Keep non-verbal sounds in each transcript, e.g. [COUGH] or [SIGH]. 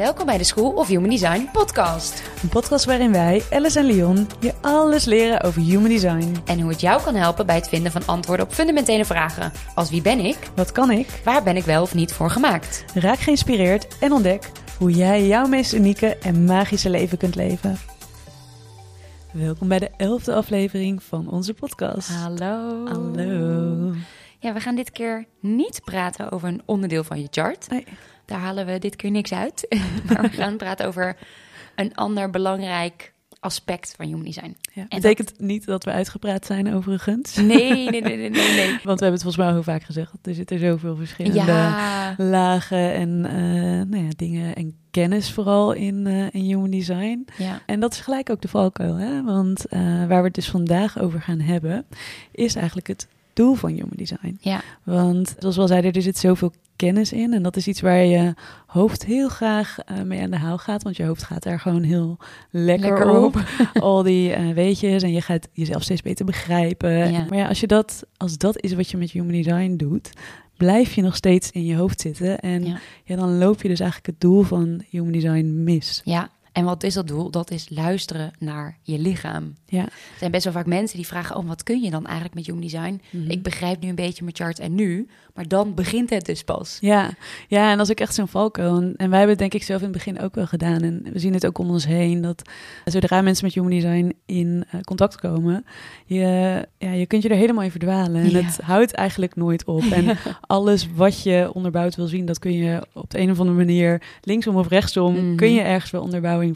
Welkom bij de School of Human Design podcast. Een podcast waarin wij, Alice en Leon, je alles leren over human design. En hoe het jou kan helpen bij het vinden van antwoorden op fundamentele vragen. Als wie ben ik? Wat kan ik? Waar ben ik wel of niet voor gemaakt? Raak geïnspireerd en ontdek hoe jij jouw meest unieke en magische leven kunt leven. Welkom bij de elfde aflevering van onze podcast. Hallo. Hallo. Ja, we gaan dit keer niet praten over een onderdeel van je chart. Nee. Daar halen we dit keer niks uit. [LAUGHS] maar we gaan praten over een ander belangrijk aspect van human design. Ja, En betekent niet dat we uitgepraat zijn overigens. Nee, nee, nee, nee, nee. nee. [LAUGHS] Want we hebben het volgens mij al heel vaak gezegd. Er zitten zoveel verschillende Ja, lagen en eh, nou ja, dingen en kennis vooral in, eh, in human design. ja. En dat is gelijk ook de valkuil, hè? want eh, waar we het dus vandaag over gaan hebben, is eigenlijk het doel van human design. Ja. Want zoals we al zeiden, er zit zoveel kennis in en dat is iets waar je hoofd heel graag eh, mee aan de haal gaat, want je hoofd gaat daar gewoon heel lekker, Lekker op. op. [LAUGHS] Al die [LAUGHS] eh, weetjes en je gaat jezelf steeds beter begrijpen. Ja. Maar ja, als, je dat, als dat is wat je met human design doet, blijf je nog steeds in je hoofd zitten en Ja. ja, dan loop je dus eigenlijk het doel van human design mis. Ja, en wat is dat doel? Dat is luisteren naar je lichaam. Ja. Er zijn best wel vaak mensen die vragen: Oh, wat kun je dan eigenlijk met human design? Mhm. Ik begrijp nu een beetje mijn chart en nu, maar dan begint het dus pas. Ja, ja, en dat is ook echt zo'n valkuil. En, en wij hebben het denk ik zelf in het begin ook wel gedaan. En we zien het ook om ons heen, dat zodra mensen met human design in eh, contact komen, je, ja, je kunt je er helemaal in verdwalen. En Ja. het houdt eigenlijk nooit op. En [LAUGHS] alles wat je onderbouwd wil zien, dat kun je op de een of andere manier, linksom of rechtsom, Mhm. kun je ergens wel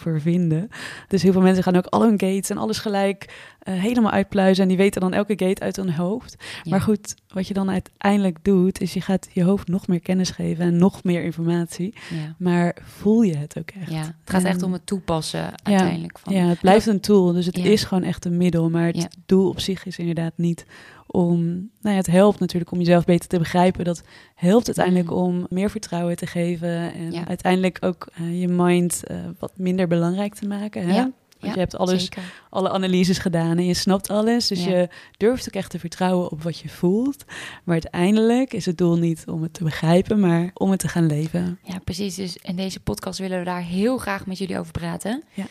voor vinden. Dus heel veel mensen gaan ook al hun gates en alles gelijk eh, helemaal uitpluizen. En die weten dan elke gate uit hun hoofd. Ja. Maar goed, wat je dan uiteindelijk doet, is je gaat je hoofd nog meer kennis geven en nog meer informatie. Ja. Maar voel je het ook echt? ja, het gaat En- echt om het toepassen uiteindelijk. Van, Ja, het blijft een tool, dus het is gewoon echt een middel. Maar het doel op zich is inderdaad niet om... Nou ja, het helpt natuurlijk om jezelf beter te begrijpen. Dat helpt uiteindelijk Mm. om meer vertrouwen te geven. En Ja. uiteindelijk ook eh, je mind eh, wat minder belangrijk te maken. Hè? Ja, Want ja, je hebt alles Zeker. alle analyses gedaan en je snapt alles. Dus Ja. je durft ook echt te vertrouwen op wat je voelt. Maar uiteindelijk is het doel niet om het te begrijpen, maar om het te gaan leven. Ja, precies. Dus in deze podcast willen we daar heel graag met jullie over praten. Ja.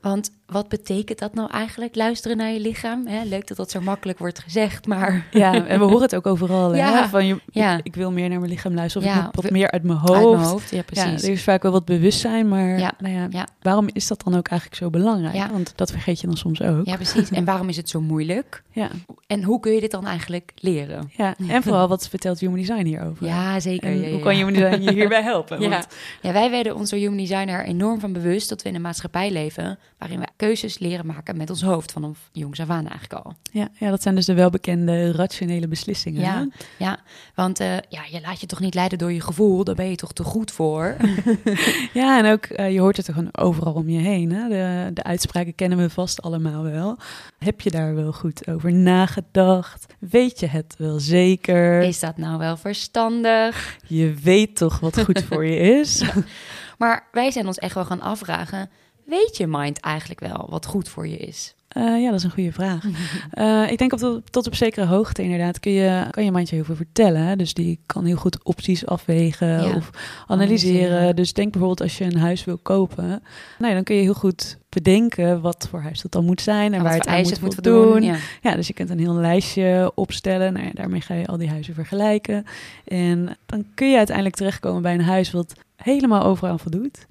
Want wat betekent dat nou eigenlijk, luisteren naar je lichaam? Hè, leuk dat dat zo makkelijk wordt gezegd, maar [LAUGHS] Ja, en we horen het ook overal. Ja. Hè? Van je, Ja. ik, ik wil meer naar mijn lichaam luisteren. Of Ja, ik moet wat meer uit mijn hoofd. uit mijn hoofd. Ja, Ja, precies. er is vaak wel wat bewustzijn, maar Ja. Nou ja, Ja. waarom is dat dan ook eigenlijk zo belangrijk? Ja. Want dat vergeet je dan soms ook. Ja, precies. En waarom is het zo moeilijk? [LAUGHS] Ja. En hoe kun je dit dan eigenlijk leren? Ja. En [LAUGHS] vooral, wat vertelt Human Design hierover? Ja, zeker. Ja, ja, hoe ja. kan Human Design je hierbij helpen? Ja. Want- ja, wij werden ons door Human Designer enorm van bewust dat we in een maatschappij leven waarin we keuzes leren maken met ons hoofd vanaf jongs af aan eigenlijk al. ja, ja, dat zijn dus de welbekende rationele beslissingen. hè? Ja, ja want eh, ja, je laat je toch niet leiden door je gevoel, daar ben je toch te goed voor. [LAUGHS] Ja, en ook, eh, je hoort het er gewoon overal om je heen. Hè? De, de uitspraken kennen we vast allemaal wel. Heb je daar wel goed over nagedacht? Weet je het wel zeker? Is dat nou wel verstandig? Je weet toch wat goed voor je is? [LAUGHS] Maar wij zijn ons echt wel gaan afvragen, weet je mind eigenlijk wel wat goed voor je is? Eh, ja, dat is een goede vraag. [LAUGHS] Eh, ik denk op tot, tot op zekere hoogte inderdaad kun je, kan je mandje heel veel vertellen. hè. Dus die kan heel goed opties afwegen Ja, of analyseren. analyseren. Dus denk bijvoorbeeld als je een huis wil kopen. Nou ja, dan kun je heel goed bedenken wat voor huis dat dan moet zijn en En waar het aan moet moet voldoen. voldoen? Ja. Ja, dus je kunt een heel lijstje opstellen. Nou ja, daarmee ga je al die huizen vergelijken. En dan kun je uiteindelijk terechtkomen bij een huis wat helemaal overal voldoet.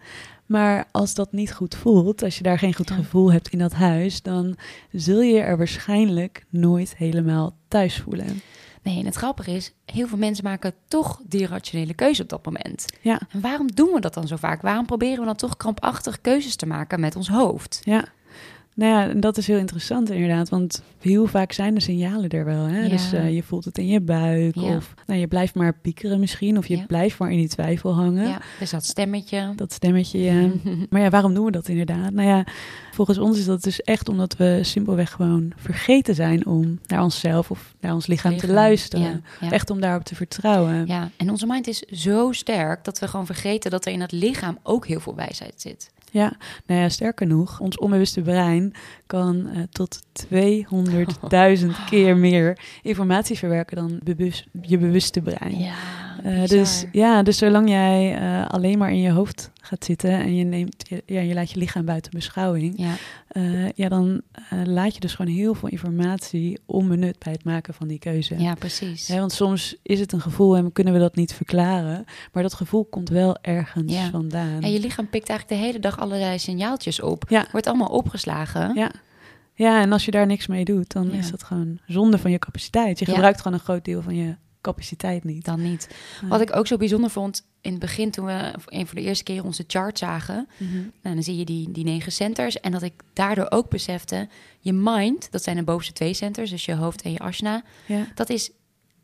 Maar als dat niet goed voelt, als je daar geen goed Ja. gevoel hebt in dat huis, dan zul je je er waarschijnlijk nooit helemaal thuis voelen. Nee, en het grappige is, heel veel mensen maken toch die rationele keuze op dat moment. Ja, En waarom doen we dat dan zo vaak? Waarom proberen we dan toch krampachtig keuzes te maken met ons hoofd? ja. Nou ja, en dat is heel interessant inderdaad, want heel vaak zijn de signalen er wel. Hè? Ja. Dus eh, je voelt het in je buik, Ja. of nou, je blijft maar piekeren misschien, of je Ja. blijft maar in die twijfel hangen. Ja, dus dat stemmetje. Dat stemmetje, ja. [LAUGHS] Maar ja, waarom doen we dat inderdaad? Nou ja, volgens ons is dat dus echt omdat we simpelweg gewoon vergeten zijn om naar onszelf of naar ons lichaam, te luisteren. Echt om daarop te vertrouwen. Ja, en onze mind is zo sterk dat we gewoon vergeten dat er in het lichaam ook heel veel wijsheid zit. Ja, nou ja, sterker nog, ons onbewuste brein kan eh, tot 200.000 [LAUGHS] keer meer informatie verwerken dan bewust, je bewuste brein. Ja. Eh, dus ja, dus zolang jij eh, alleen maar in je hoofd gaat zitten en je neemt, je- ja, je laat je lichaam buiten beschouwing, Ja, eh, ja, dan laat je dus gewoon heel veel informatie onbenut bij het maken van die keuze. ja, precies. Want soms is het een gevoel en kunnen we dat niet verklaren, maar dat gevoel komt wel ergens Ja. vandaan. En je lichaam pikt eigenlijk de hele dag allerlei signaaltjes op. Ja. Wordt allemaal opgeslagen. Ja. Ja, en als je daar niks mee doet, dan Ja. is dat gewoon zonde van je capaciteit. Je Ja. gebruikt gewoon een groot deel van je capaciteit niet. Dan niet. Nee. Wat ik ook zo bijzonder vond in het begin toen we een van de eerste keer onze chart zagen. Nou, dan zie je die, die negen centers. En dat ik daardoor ook besefte, je mind, dat zijn de bovenste twee centers, dus je hoofd en je asana. Ja. Dat is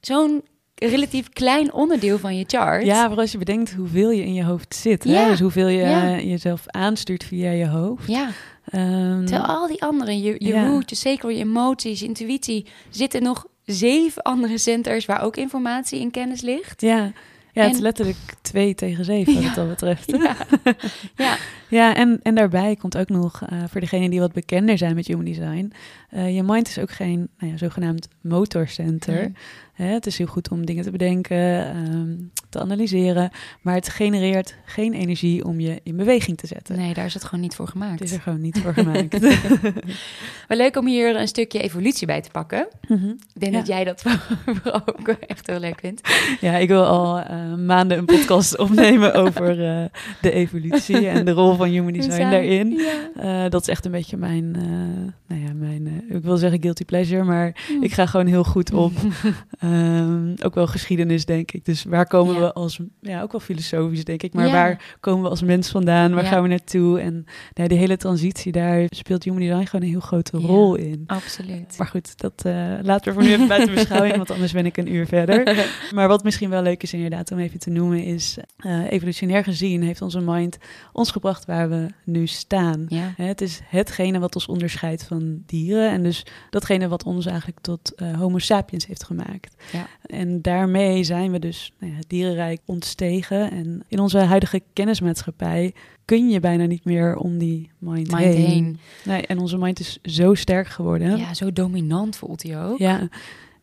zo'n relatief klein onderdeel van je chart. Ja, maar als je bedenkt hoeveel je in je hoofd zit, hè? Dus hoeveel je Ja. eh, jezelf aanstuurt via je hoofd. Ja, Ehm, terwijl al die andere, je, je Ja. je sacral, je emoties, je intuïtie, zitten nog zeven andere centers waar ook informatie en kennis ligt. ja. Ja, het is letterlijk twee tegen zeven wat Ja. het al betreft. [LAUGHS] Ja, ja. Ja, en, en daarbij komt ook nog, eh, voor degenen die wat bekender zijn met human design, eh, je mind is ook geen nou ja, zogenaamd motorcenter. Nee. Hè, het is heel goed om dingen te bedenken, ehm, te analyseren, maar het genereert geen energie om je in beweging te zetten. Nee, daar is het gewoon niet voor gemaakt. Het is er gewoon niet voor [LAUGHS] gemaakt. [LAUGHS] Wel leuk om hier een stukje evolutie bij te pakken. Mhm. Ik denk Ja. dat jij dat ook echt heel leuk vindt. Ja, ik wil al eh, maanden een podcast [LAUGHS] opnemen over eh, de evolutie en de rol van human [LAUGHS] design daarin. Ja. Eh, dat is echt een beetje mijn, nou ja, mijn, ik wil zeggen guilty pleasure, maar Hmm. ik ga gewoon heel goed op. [LAUGHS] Ehm, ook wel geschiedenis, denk ik. Dus waar komen Ja. we als, ja, ook wel filosofisch, denk ik. Maar Ja. waar komen we als mens vandaan? Waar gaan we naartoe? En nou, die hele transitie, daar speelt human design gewoon een heel grote rol in. Absoluut. Maar goed, dat laten we voor nu even buiten beschouwing, want anders ben ik een uur verder. Maar wat misschien wel leuk is inderdaad om even te noemen is, eh, evolutionair gezien heeft onze mind ons gebracht waar we nu staan. Ja. Het is hetgene wat ons onderscheidt van dieren en dus datgene wat ons eigenlijk tot eh, homo sapiens heeft gemaakt. Ja. En daarmee zijn we dus nou ja, het dierenrijk ontstegen en in onze huidige kennismaatschappij kun je bijna niet meer om die mind, Mind heen. Nee, en onze mind is zo sterk geworden. Ja, zo dominant voelt hij ook. Ja,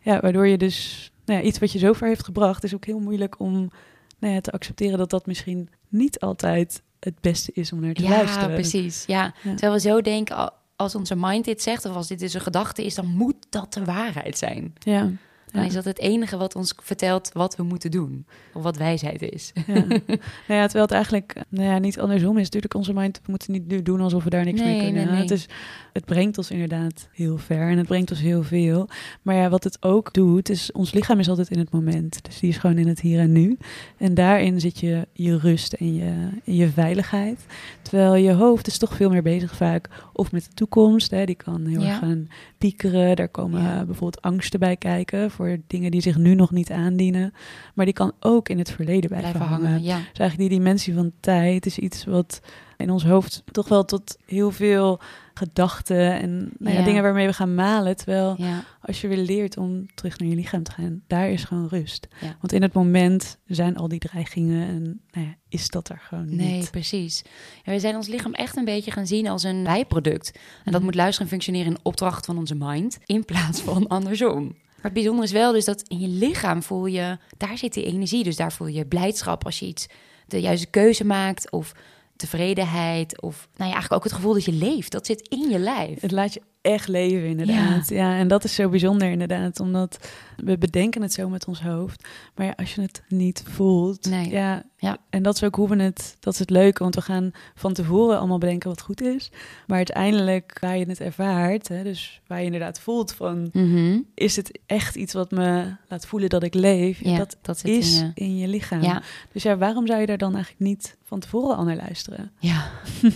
ja waardoor je dus nou ja, iets wat je zover heeft gebracht, is ook heel moeilijk om nou ja, te accepteren dat dat misschien niet altijd het beste is om naar te Ja, luisteren. precies. Ja. Ja. Terwijl we zo denken, al- als onze mind dit zegt, of als dit dus een gedachte is, dan moet dat de waarheid zijn. Ja, Dan is dat het enige wat ons vertelt wat we moeten doen. Of wat wijsheid is. ja. [LAUGHS] nou ja, terwijl het eigenlijk nou ja, niet andersom is. Natuurlijk, onze mind, we moeten niet nu doen alsof we daar niks mee kunnen. nee, nee. Het, is, het brengt ons inderdaad heel ver en het brengt ons heel veel. Maar ja, wat het ook doet, is ons lichaam is altijd in het moment. Dus die is gewoon in het hier en nu. En daarin zit je, je rust en je, je veiligheid. Terwijl je hoofd is toch veel meer bezig vaak of met de toekomst. Hè, die kan heel Ja. erg gaan piekeren. Daar komen eh, bijvoorbeeld angsten bij kijken voor dingen die zich nu nog niet aandienen. Maar die kan ook in het verleden blijven, Blijven hangen. hangen. Ja. Dus eigenlijk die dimensie van tijd is iets wat in ons hoofd toch wel tot heel veel gedachten en nou ja, Ja. dingen waarmee we gaan malen. Terwijl ja. als je weer leert om terug naar je lichaam te gaan, daar is gewoon rust. Want in het moment zijn al die dreigingen en nou ja, is dat er gewoon Nee, niet. precies. Ja, we zijn ons lichaam echt een beetje gaan zien als een bijproduct. En dat Mhm. moet luisteren en functioneren in opdracht van onze mind, in plaats van andersom. Het bijzondere is wel dus dat in je lichaam voel je, daar zit die energie. Dus daar voel je blijdschap als je iets, de juiste keuze maakt of tevredenheid. Of nou ja, eigenlijk ook het gevoel dat je leeft. Dat zit in je lijf. Het laat je echt leven, inderdaad. Ja. en dat is zo bijzonder, inderdaad. Omdat we bedenken het zo met ons hoofd. Maar ja, als je het niet voelt... Nee. Ja, Ja. En dat is ook hoe we het... Dat is het leuke, want we gaan van tevoren allemaal bedenken wat goed is. Maar uiteindelijk, waar je het ervaart... Hè, dus waar je inderdaad voelt van... Mhm. Is het echt iets wat me laat voelen dat ik leef? Ja, dat dat is in je. in je lichaam. Dus ja, waarom zou je daar dan eigenlijk niet van tevoren al naar luisteren? ja. [LAUGHS]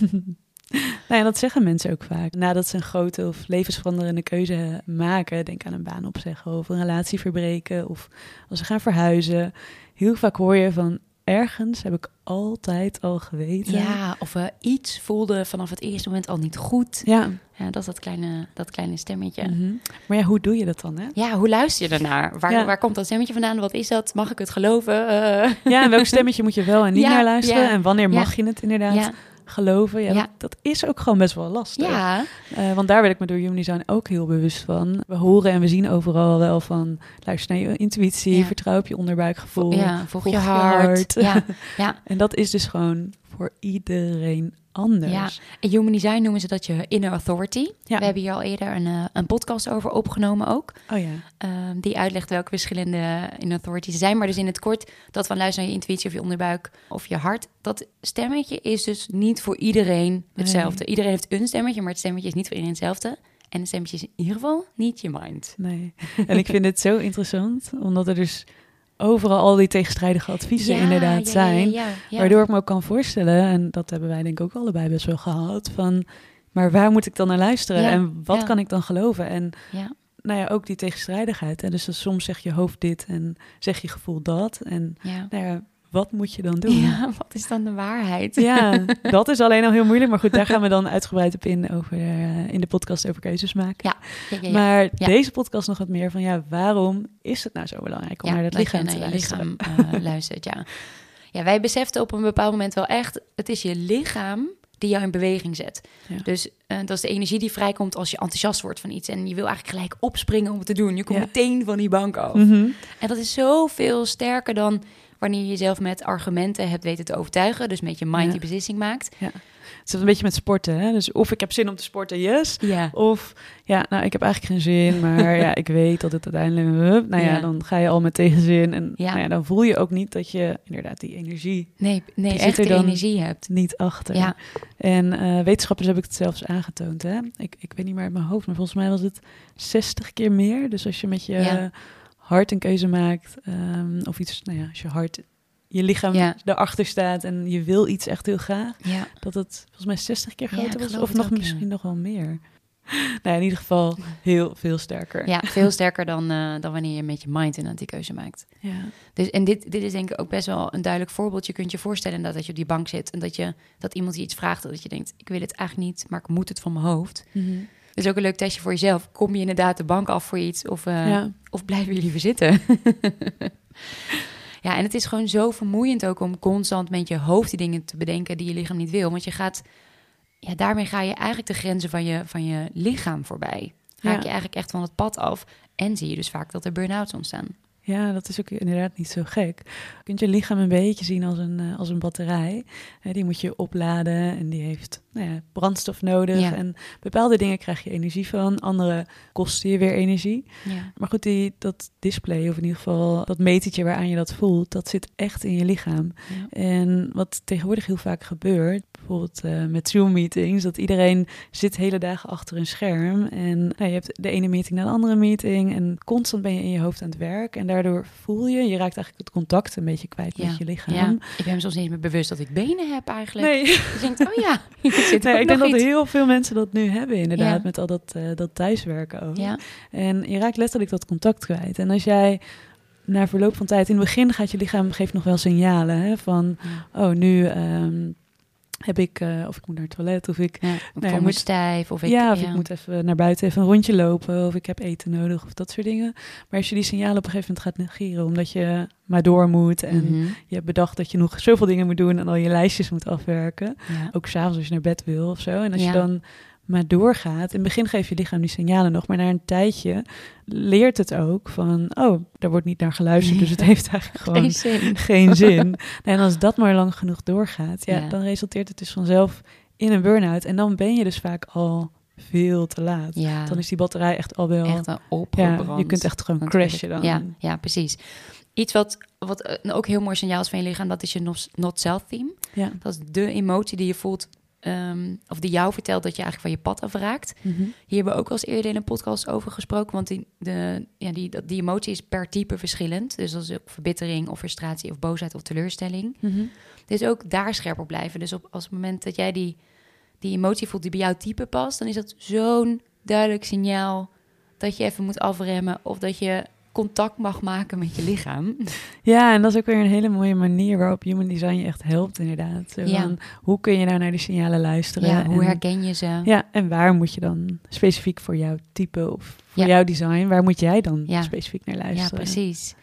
[LAUGHS] Nou ja, dat zeggen mensen ook vaak. Nadat ze een grote of levensveranderende keuze maken, denk aan een baan opzeggen of een relatie verbreken of als ze gaan verhuizen. Heel vaak hoor je van ergens heb ik altijd al geweten. ja, of we iets voelden vanaf het eerste moment al niet goed. Ja. Ja, dat is dat kleine, dat kleine stemmetje. Mhm. Maar ja, hoe doe je dat dan? Hè? Ja, hoe luister je ernaar? Waar, Ja. waar komt dat stemmetje vandaan? Wat is dat? Mag ik het geloven? Eh, Ja, en welk stemmetje moet je wel en niet [LAUGHS] Ja, naar luisteren? En wanneer mag je het inderdaad ja, geloven. Ja, Ja. Dat, dat is ook gewoon best wel lastig. Ja, Eh, want daar werd ik me door Human Design ook heel bewust van. We horen en we zien overal wel van... luister naar je intuïtie, Ja. vertrouw op je onderbuikgevoel. ja volg je hart. Ja, [LAUGHS] ja. En dat is dus gewoon voor iedereen anders. Ja. In Human Design noemen ze dat je inner authority. Ja. We hebben hier al eerder een, eh, een podcast over opgenomen ook. Oh ja. Ehm, die uitlegt welke verschillende inner authorities zijn. Maar dus in het kort, dat van luisteren naar je intuïtie of je onderbuik of je hart. Dat stemmetje is dus niet voor iedereen hetzelfde. Iedereen heeft een stemmetje, maar het stemmetje is niet voor iedereen hetzelfde. En het stemmetje is in ieder geval niet je mind. Nee. En ik vind het zo interessant, omdat er dus overal al die tegenstrijdige adviezen inderdaad ja, zijn. Ja. Waardoor ik me ook kan voorstellen, en dat hebben wij denk ik ook allebei best wel gehad, van maar waar moet ik dan naar luisteren en wat kan ik dan geloven? En Ja, nou ja, ook die tegenstrijdigheid. Hè? Dus soms zeg je hoofd dit en zeg je gevoel dat. En ja. nou ja, wat moet je dan doen? ja, [LAUGHS] wat is dan de waarheid? Ja, [LAUGHS] dat is alleen al heel moeilijk. Maar goed, daar gaan we dan uitgebreid op in over, eh, in de podcast over keuzes maken. Ja, ja, ja, ja. Maar deze podcast nog wat meer van, ja, waarom is het nou zo belangrijk om naar dat dat lichaam te luisteren? lichaam [LAUGHS] eh, luistert, ja. Ja, wij beseften op een bepaald moment wel echt... het is je lichaam die jou in beweging zet. Ja. Dus eh, dat is de energie die vrijkomt als je enthousiast wordt van iets... en je wil eigenlijk gelijk opspringen om het te doen. Je komt Ja. meteen van die bank af. Mhm. En dat is zoveel sterker dan wanneer je jezelf met argumenten hebt weten te overtuigen. Dus met je mind Ja. die beslissing maakt. Het is een beetje met sporten. Hè? Dus of ik heb zin om te sporten, yes. Ja. Of ja, nou, ik heb eigenlijk geen zin, maar ja, ik weet dat het uiteindelijk. hup, Nou ja, Ja. dan ga je al met tegenzin. En Ja. nou ja, dan voel je ook niet dat je inderdaad die energie Nee, nee echt er dan- energie hebt. niet achter. Ja, En eh, wetenschappers hebben het zelfs aangetoond. Hè? Ik, ik weet niet meer uit mijn hoofd, maar volgens mij was het 60 keer meer. Dus als je met je Ja. Hart een keuze maakt, ehm, of iets, nou ja, als je hart, je lichaam Ja. erachter staat en je wil iets echt heel graag, ja. dat het volgens mij 60 keer groter was. Of nog ook, misschien nog wel meer. [LAUGHS] Nou, in ieder geval heel veel sterker. ja veel sterker dan, eh, dan wanneer je met je mind inderdaad die keuze maakt. Ja. Dus, en dit, dit is denk ik ook best wel een duidelijk voorbeeld. Je kunt je voorstellen inderdaad dat je op die bank zit... en dat, je, dat iemand je iets vraagt dat je denkt... ik wil het eigenlijk niet, maar ik moet het van mijn hoofd. Mhm. Dat is ook een leuk testje voor jezelf. Kom je inderdaad de bank af voor iets of, eh, Ja. of blijven jullie liever zitten? [LAUGHS] ja, en het is gewoon zo vermoeiend ook om constant met je hoofd die dingen te bedenken die je lichaam niet wil. Want je gaat, ja, daarmee ga je eigenlijk de grenzen van je, van je lichaam voorbij. Raak Ja. je eigenlijk echt van het pad af. En zie je dus vaak dat er burn-outs ontstaan. Ja, dat is ook inderdaad niet zo gek. Je kunt je lichaam een beetje zien als een, eh, als een batterij. Die moet je opladen en die heeft nou ja, brandstof nodig. Ja. En bepaalde dingen krijg je energie van, andere kosten je weer energie. Ja. Maar goed, die, dat display, of in ieder geval dat metertje waaraan je dat voelt, dat zit echt in je lichaam. En wat tegenwoordig heel vaak gebeurt, bijvoorbeeld eh, met Zoom-meetings, dat iedereen zit hele dagen achter een scherm. En nou, je hebt de ene meeting na de andere meeting en constant ben je in je hoofd aan het werk. En daardoor voel je, je raakt eigenlijk het contact een beetje kwijt Ja. met je lichaam. Ja, ik ben me soms niet meer bewust dat ik benen heb eigenlijk. Nee, Je denkt, oh ja, [LAUGHS] zit nee ik denk dat heel veel mensen dat nu hebben, inderdaad, Ja. met al dat, eh, dat thuiswerken ook. Ja, En je raakt letterlijk dat contact kwijt. En als jij na verloop van tijd, in het begin gaat je lichaam geeft nog wel signalen hè, van, oh nu ehm, heb ik, eh, of ik moet naar het toilet, of ik, ja. Me moet- stijf. Of ik, ja, of ik moet even naar buiten even een rondje lopen, of ik heb eten nodig, of dat soort dingen. Maar als je die signalen op een gegeven moment gaat negeren, omdat je maar door moet en Mhm. je hebt bedacht dat je nog zoveel dingen moet doen en al je lijstjes moet afwerken, Ja. ook s'avonds als je naar bed wil of zo. En als je dan maar doorgaat, in het begin geeft je lichaam die signalen nog, maar na een tijdje leert het ook van, oh, daar wordt niet naar geluisterd, dus het heeft eigenlijk [LAUGHS] gewoon Geen zin. geen zin. [LAUGHS] En als dat maar lang genoeg doorgaat, ja, Ja. dan resulteert het dus vanzelf in een burn-out. En dan ben je dus vaak al veel te laat. Ja, Dan is die batterij echt al wel... echt ja, je kunt echt gewoon crashen dan. Ja, ja, precies. Iets wat, wat eh, ook heel mooi signaal is van je lichaam, dat is je not- not-self-theme. Ja. Dat is de emotie die je voelt, ehm, of die jou vertelt dat je eigenlijk van je pad afraakt. Mhm. Hier hebben we ook al eens eerder in een podcast over gesproken, want die, de, ja, die, die emotie is per type verschillend. Dus dat is ook verbittering of frustratie of boosheid of teleurstelling. Mhm. Dus ook daar scherp op blijven. Dus op, als het moment dat jij die, die emotie voelt die bij jouw type past, dan is dat zo'n duidelijk signaal dat je even moet afremmen of dat je contact mag maken met je lichaam. Ja, en dat is ook weer een hele mooie manier waarop Human Design je echt helpt inderdaad. Zo Ja. van, hoe kun je nou naar die signalen luisteren? Ja, hoe en, herken je ze? Ja, en waar moet je dan specifiek voor jouw type of voor Ja. jouw design, waar moet jij dan Ja. specifiek naar Ja, luisteren? precies.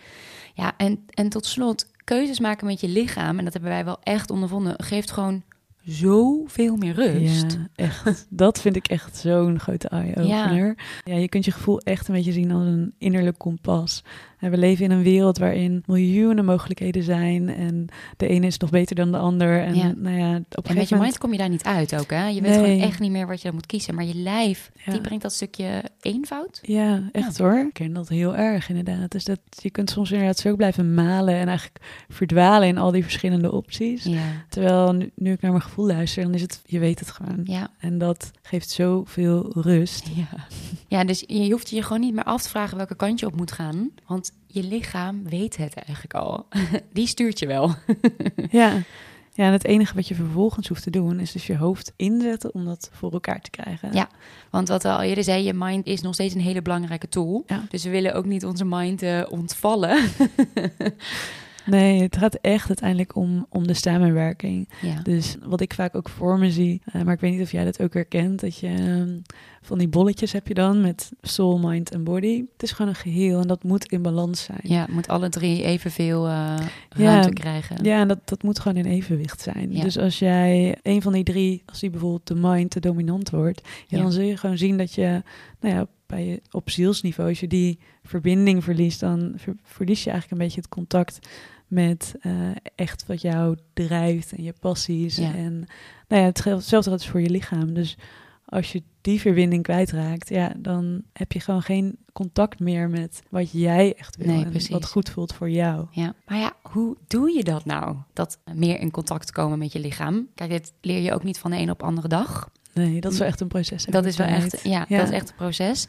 Ja, en, en tot slot, keuzes maken met je lichaam, en dat hebben wij wel echt ondervonden, geeft gewoon zoveel meer rust. Ja, echt. Dat vind ik echt zo'n grote eye-opener. Ja. je kunt je gevoel echt een beetje zien als een innerlijk kompas. We leven in een wereld waarin miljoenen mogelijkheden zijn. En de ene is nog beter dan de ander. En, Ja. Nou ja, op een En met je gegeven mind kom je daar niet uit ook, hè? Je weet Nee. gewoon echt niet meer wat je dan moet kiezen. Maar je lijf, Ja. die brengt dat stukje eenvoud. Ja, echt hoor. Ik ken dat heel erg inderdaad. Dus dat, je kunt soms inderdaad zo blijven malen en eigenlijk verdwalen in al die verschillende opties. Terwijl nu, nu ik naar mijn gevoel luister, dan is het, je weet het gewoon. En dat geeft zoveel rust. Ja. ja, dus je hoeft je gewoon niet meer af te vragen welke kant je op moet gaan. Want je lichaam weet het eigenlijk al. [LAUGHS] Die stuurt je wel. [LAUGHS] Ja. ja, en het enige wat je vervolgens hoeft te doen, is dus je hoofd inzetten om dat voor elkaar te krijgen. Ja. Want wat we al eerder zei, je mind is nog steeds een hele belangrijke tool. Ja. Dus we willen ook niet onze mind eh, ontvallen. [LAUGHS] Nee, het gaat echt uiteindelijk om, om de samenwerking. Ja. Dus wat ik vaak ook voor me zie, eh, maar ik weet niet of jij dat ook herkent, dat je ehm, van die bolletjes heb je dan met soul, mind en body. Het is gewoon een geheel en dat moet in balans zijn. ja, het moet alle drie evenveel Ja. ruimte krijgen. Ja, en dat, dat moet gewoon in evenwicht zijn. Ja. Dus als jij een van die drie, als die bijvoorbeeld de mind te dominant wordt, Ja. dan zul je gewoon zien dat je, nou ja, bij je, op zielsniveau, als je die verbinding verliest, dan ver- verlies je eigenlijk een beetje het contact met eh, echt wat jou drijft en je passies. Ja. En nou ja, hetzelfde geldt dus voor je lichaam. Dus als je die verbinding kwijtraakt, ja, dan heb je gewoon geen contact meer met wat jij echt wil Nee, en precies. wat goed voelt voor jou. Ja, maar ja, hoe doe je dat nou? Dat meer in contact komen met je lichaam. Kijk, dit leer je ook niet van de een op de andere dag. Nee, dat is wel echt een proces. Dat is wel tijd. echt, ja, Ja. dat is echt een proces.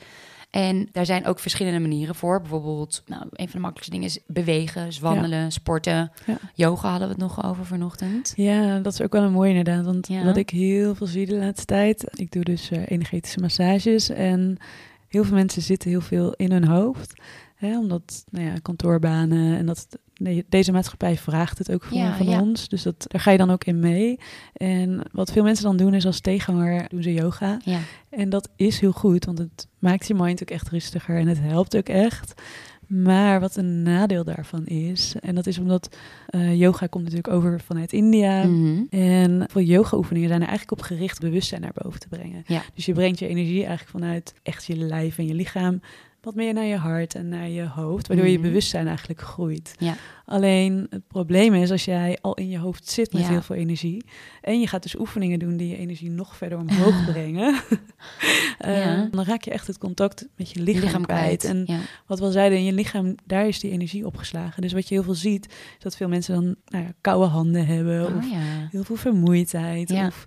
En daar zijn ook verschillende manieren voor. Bijvoorbeeld, nou, een van de makkelijkste dingen is bewegen, dus wandelen, sporten. Ja. Yoga hadden we het nog over vanochtend. Ja, dat is ook wel een mooie inderdaad. Want Ja. wat ik heel veel zie de laatste tijd, ik doe dus eh, energetische massages en heel veel mensen zitten heel veel in hun hoofd. Hè, omdat, nou ja, kantoorbanen en dat, deze maatschappij vraagt het ook Ja, van ja. ons. Dus dat, daar ga je dan ook in mee. En wat veel mensen dan doen is als tegenhanger doen ze yoga. Ja, En dat is heel goed, want het maakt je mind ook echt rustiger en het helpt ook echt. Maar wat een nadeel daarvan is, en dat is omdat eh, yoga komt natuurlijk over vanuit India. Mhm. En veel yoga-oefeningen zijn er eigenlijk op gericht bewustzijn naar boven te brengen. Dus je brengt je energie eigenlijk vanuit echt je lijf en je lichaam wat meer naar je hart en naar je hoofd, waardoor je Mhm. bewustzijn eigenlijk groeit. Ja. Alleen het probleem is als jij al in je hoofd zit met Ja. heel veel energie en je gaat dus oefeningen doen die je energie nog verder omhoog [LAUGHS] brengen, eh, dan raak je echt het contact met je Je lichaam, kwijt. En wat we al zeiden, in je lichaam, daar is die energie opgeslagen. Dus wat je heel veel ziet, is dat veel mensen dan nou ja, koude handen hebben of Oh, ja. heel veel vermoeidheid. Of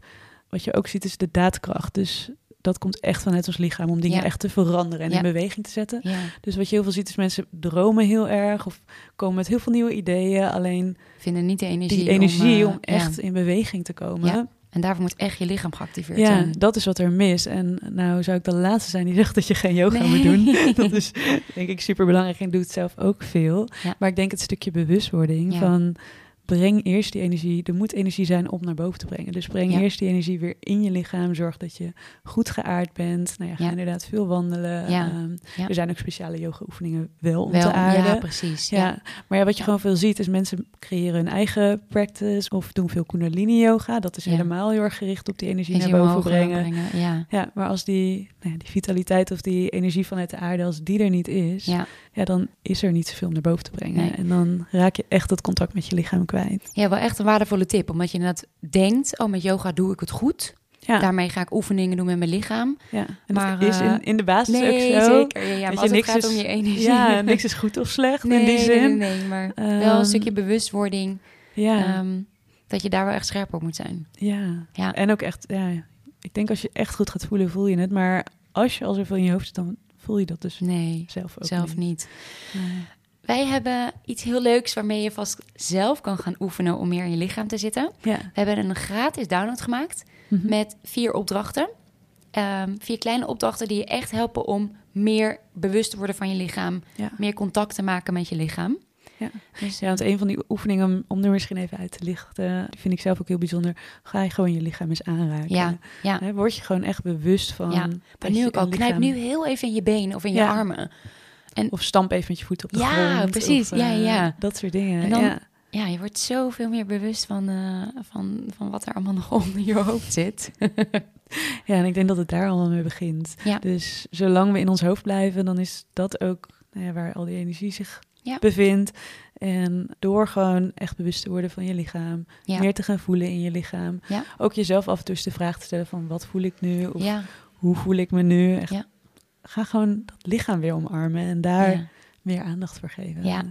wat je ook ziet is de daadkracht. Dus dat komt echt vanuit ons lichaam om dingen Ja. echt te veranderen en Ja. in beweging te zetten. ja. Dus wat je heel veel ziet is mensen dromen heel erg of komen met heel veel nieuwe ideeën. Alleen Vinden niet de energie, die energie om, eh, ja. echt in beweging te komen. Ja, Ja. En daarvoor moet echt je lichaam geactiveerd zijn. dat is wat er mis. En nou zou ik de laatste zijn die zegt dat je geen yoga moet doen. [LAUGHS] Dat is denk ik super belangrijk en doe het zelf ook veel. Ja. Maar ik denk het stukje bewustwording Ja. van breng eerst die energie. Er moet energie zijn om naar boven te brengen. Dus breng Ja. eerst die energie weer in je lichaam. Zorg dat je goed geaard bent. Nou ja, ga Ja. inderdaad veel wandelen. Ehm. Er zijn ook speciale yoga oefeningen wel om Wel, te aarden. ja, precies. Ja. Maar ja, wat je gewoon veel ziet is mensen creëren hun eigen practice of doen veel kundalini yoga. Dat is helemaal heel erg gericht op die energie naar boven omhoog brengen. Ja. Ja, maar als die, nou ja, die vitaliteit of die energie vanuit de aarde, als die er niet is, ja. Dan is er niet zoveel om naar boven te brengen. Nee. En dan raak je echt het contact met je lichaam kwijt. ja, wel echt een waardevolle tip. Omdat je inderdaad denkt, oh, met yoga doe ik het goed. Ja, Daarmee ga ik oefeningen doen met mijn lichaam. ja. En maar, dat is eh, in, in de basis Nee, ook zo. zeker. Ja, maar als je, het gaat is- om je energie. Ja, [LAUGHS] niks is goed of slecht nee, in die zin. Nee, nee, maar wel Ehm, een stukje bewustwording. Ja, ehm, dat je daar wel echt scherp op moet zijn. ja. Ja. En ook echt, ja, ik denk als je echt goed gaat voelen, voel je het. Maar als je al zoveel in je hoofd zit, dan voel je dat dus Nee, zelf ook zelf niet. niet. Nee. Wij hebben iets heel leuks waarmee je vast zelf kan gaan oefenen om meer in je lichaam te zitten. Ja. We hebben een gratis download gemaakt Mhm. met vier opdrachten. Ehm, vier kleine opdrachten die je echt helpen om meer bewust te worden van je lichaam. Ja. Meer contact te maken met je lichaam. Ja. Dus, Ja, want een van die oefeningen, om, er misschien even uit te lichten, die vind ik zelf ook heel bijzonder. Ga je gewoon je lichaam eens aanraken. Ja, ja. Hè, word je gewoon echt bewust van. Ja, Maar nu ook al, knijp nu heel even in je benen of in je Ja. armen. Of stamp even met je voet op de Ja, grond. precies. of, Ja, eh, ja. Dat soort dingen. En dan- ja. ja, je wordt zoveel meer bewust van, uh, van, van wat er allemaal [LAUGHS] nog onder je hoofd zit. [LAUGHS] ja, en ik denk dat het daar allemaal mee begint. Ja. Dus zolang we in ons hoofd blijven, dan is dat ook nou ja, waar al die energie zich ja. bevindt. En door gewoon echt bewust te worden van je lichaam, meer te gaan voelen in je lichaam. Ook jezelf af en toe eens de vraag te stellen van wat voel ik nu? Of hoe voel ik me nu? Echt, Ga gewoon dat lichaam weer omarmen en daar meer aandacht voor geven. Ja.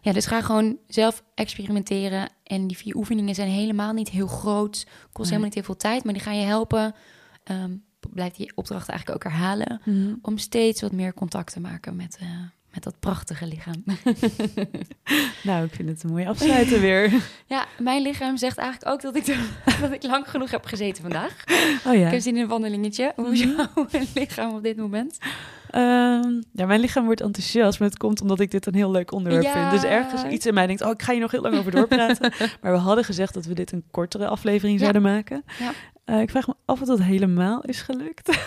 Ja, dus ga gewoon zelf experimenteren. En die vier oefeningen zijn helemaal niet heel groot. Kost helemaal niet heel veel tijd, maar die gaan je helpen. Um, blijf die opdrachten eigenlijk ook herhalen. Mhm. Om steeds wat meer contact te maken met, uh, met dat prachtige lichaam. [LAUGHS] nou, ik vind het een mooie afsluiten weer. [LAUGHS] Ja, mijn lichaam zegt eigenlijk ook dat ik, [LAUGHS] dat ik lang genoeg heb gezeten vandaag. Oh ja. Ik heb zin in een wandelingetje. Hoe is mhm. jouw lichaam op dit moment? Um, ja, mijn lichaam wordt enthousiast, maar het komt omdat ik dit een heel leuk onderwerp vind. Dus ergens iets in mij denkt, oh, ik ga hier nog heel lang over doorpraten. maar we hadden gezegd dat we dit een kortere aflevering zouden maken. Ja. Uh, ik vraag me af of dat helemaal is gelukt.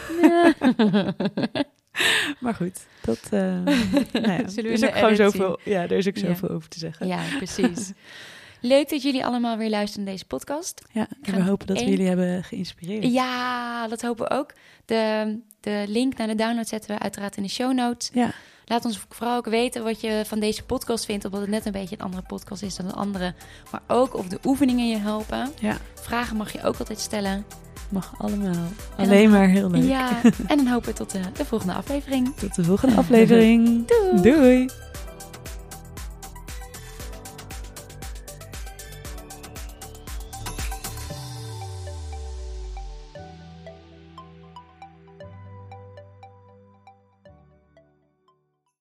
[LAUGHS] Maar goed, dat uh, [LAUGHS] nou ja, is ook gewoon zoveel. Ja, er is ook zoveel over te zeggen. Ja, [LAUGHS] precies. Leuk dat jullie allemaal weer luisteren naar deze podcast. Ja, en we hopen dat we jullie hebben geïnspireerd. Ja, dat hopen we ook. De, de link naar de download zetten we uiteraard in de show notes. Ja. Laat ons vooral ook weten wat je van deze podcast vindt. Omdat het net een beetje een andere podcast is dan de andere. Maar ook of de oefeningen je helpen. Ja. Vragen mag je ook altijd stellen. Mag allemaal. Alleen maar heel leuk. Ja, en dan hopen we tot de, de volgende aflevering. Tot de volgende aflevering. [LAUGHS] Doei. Doei.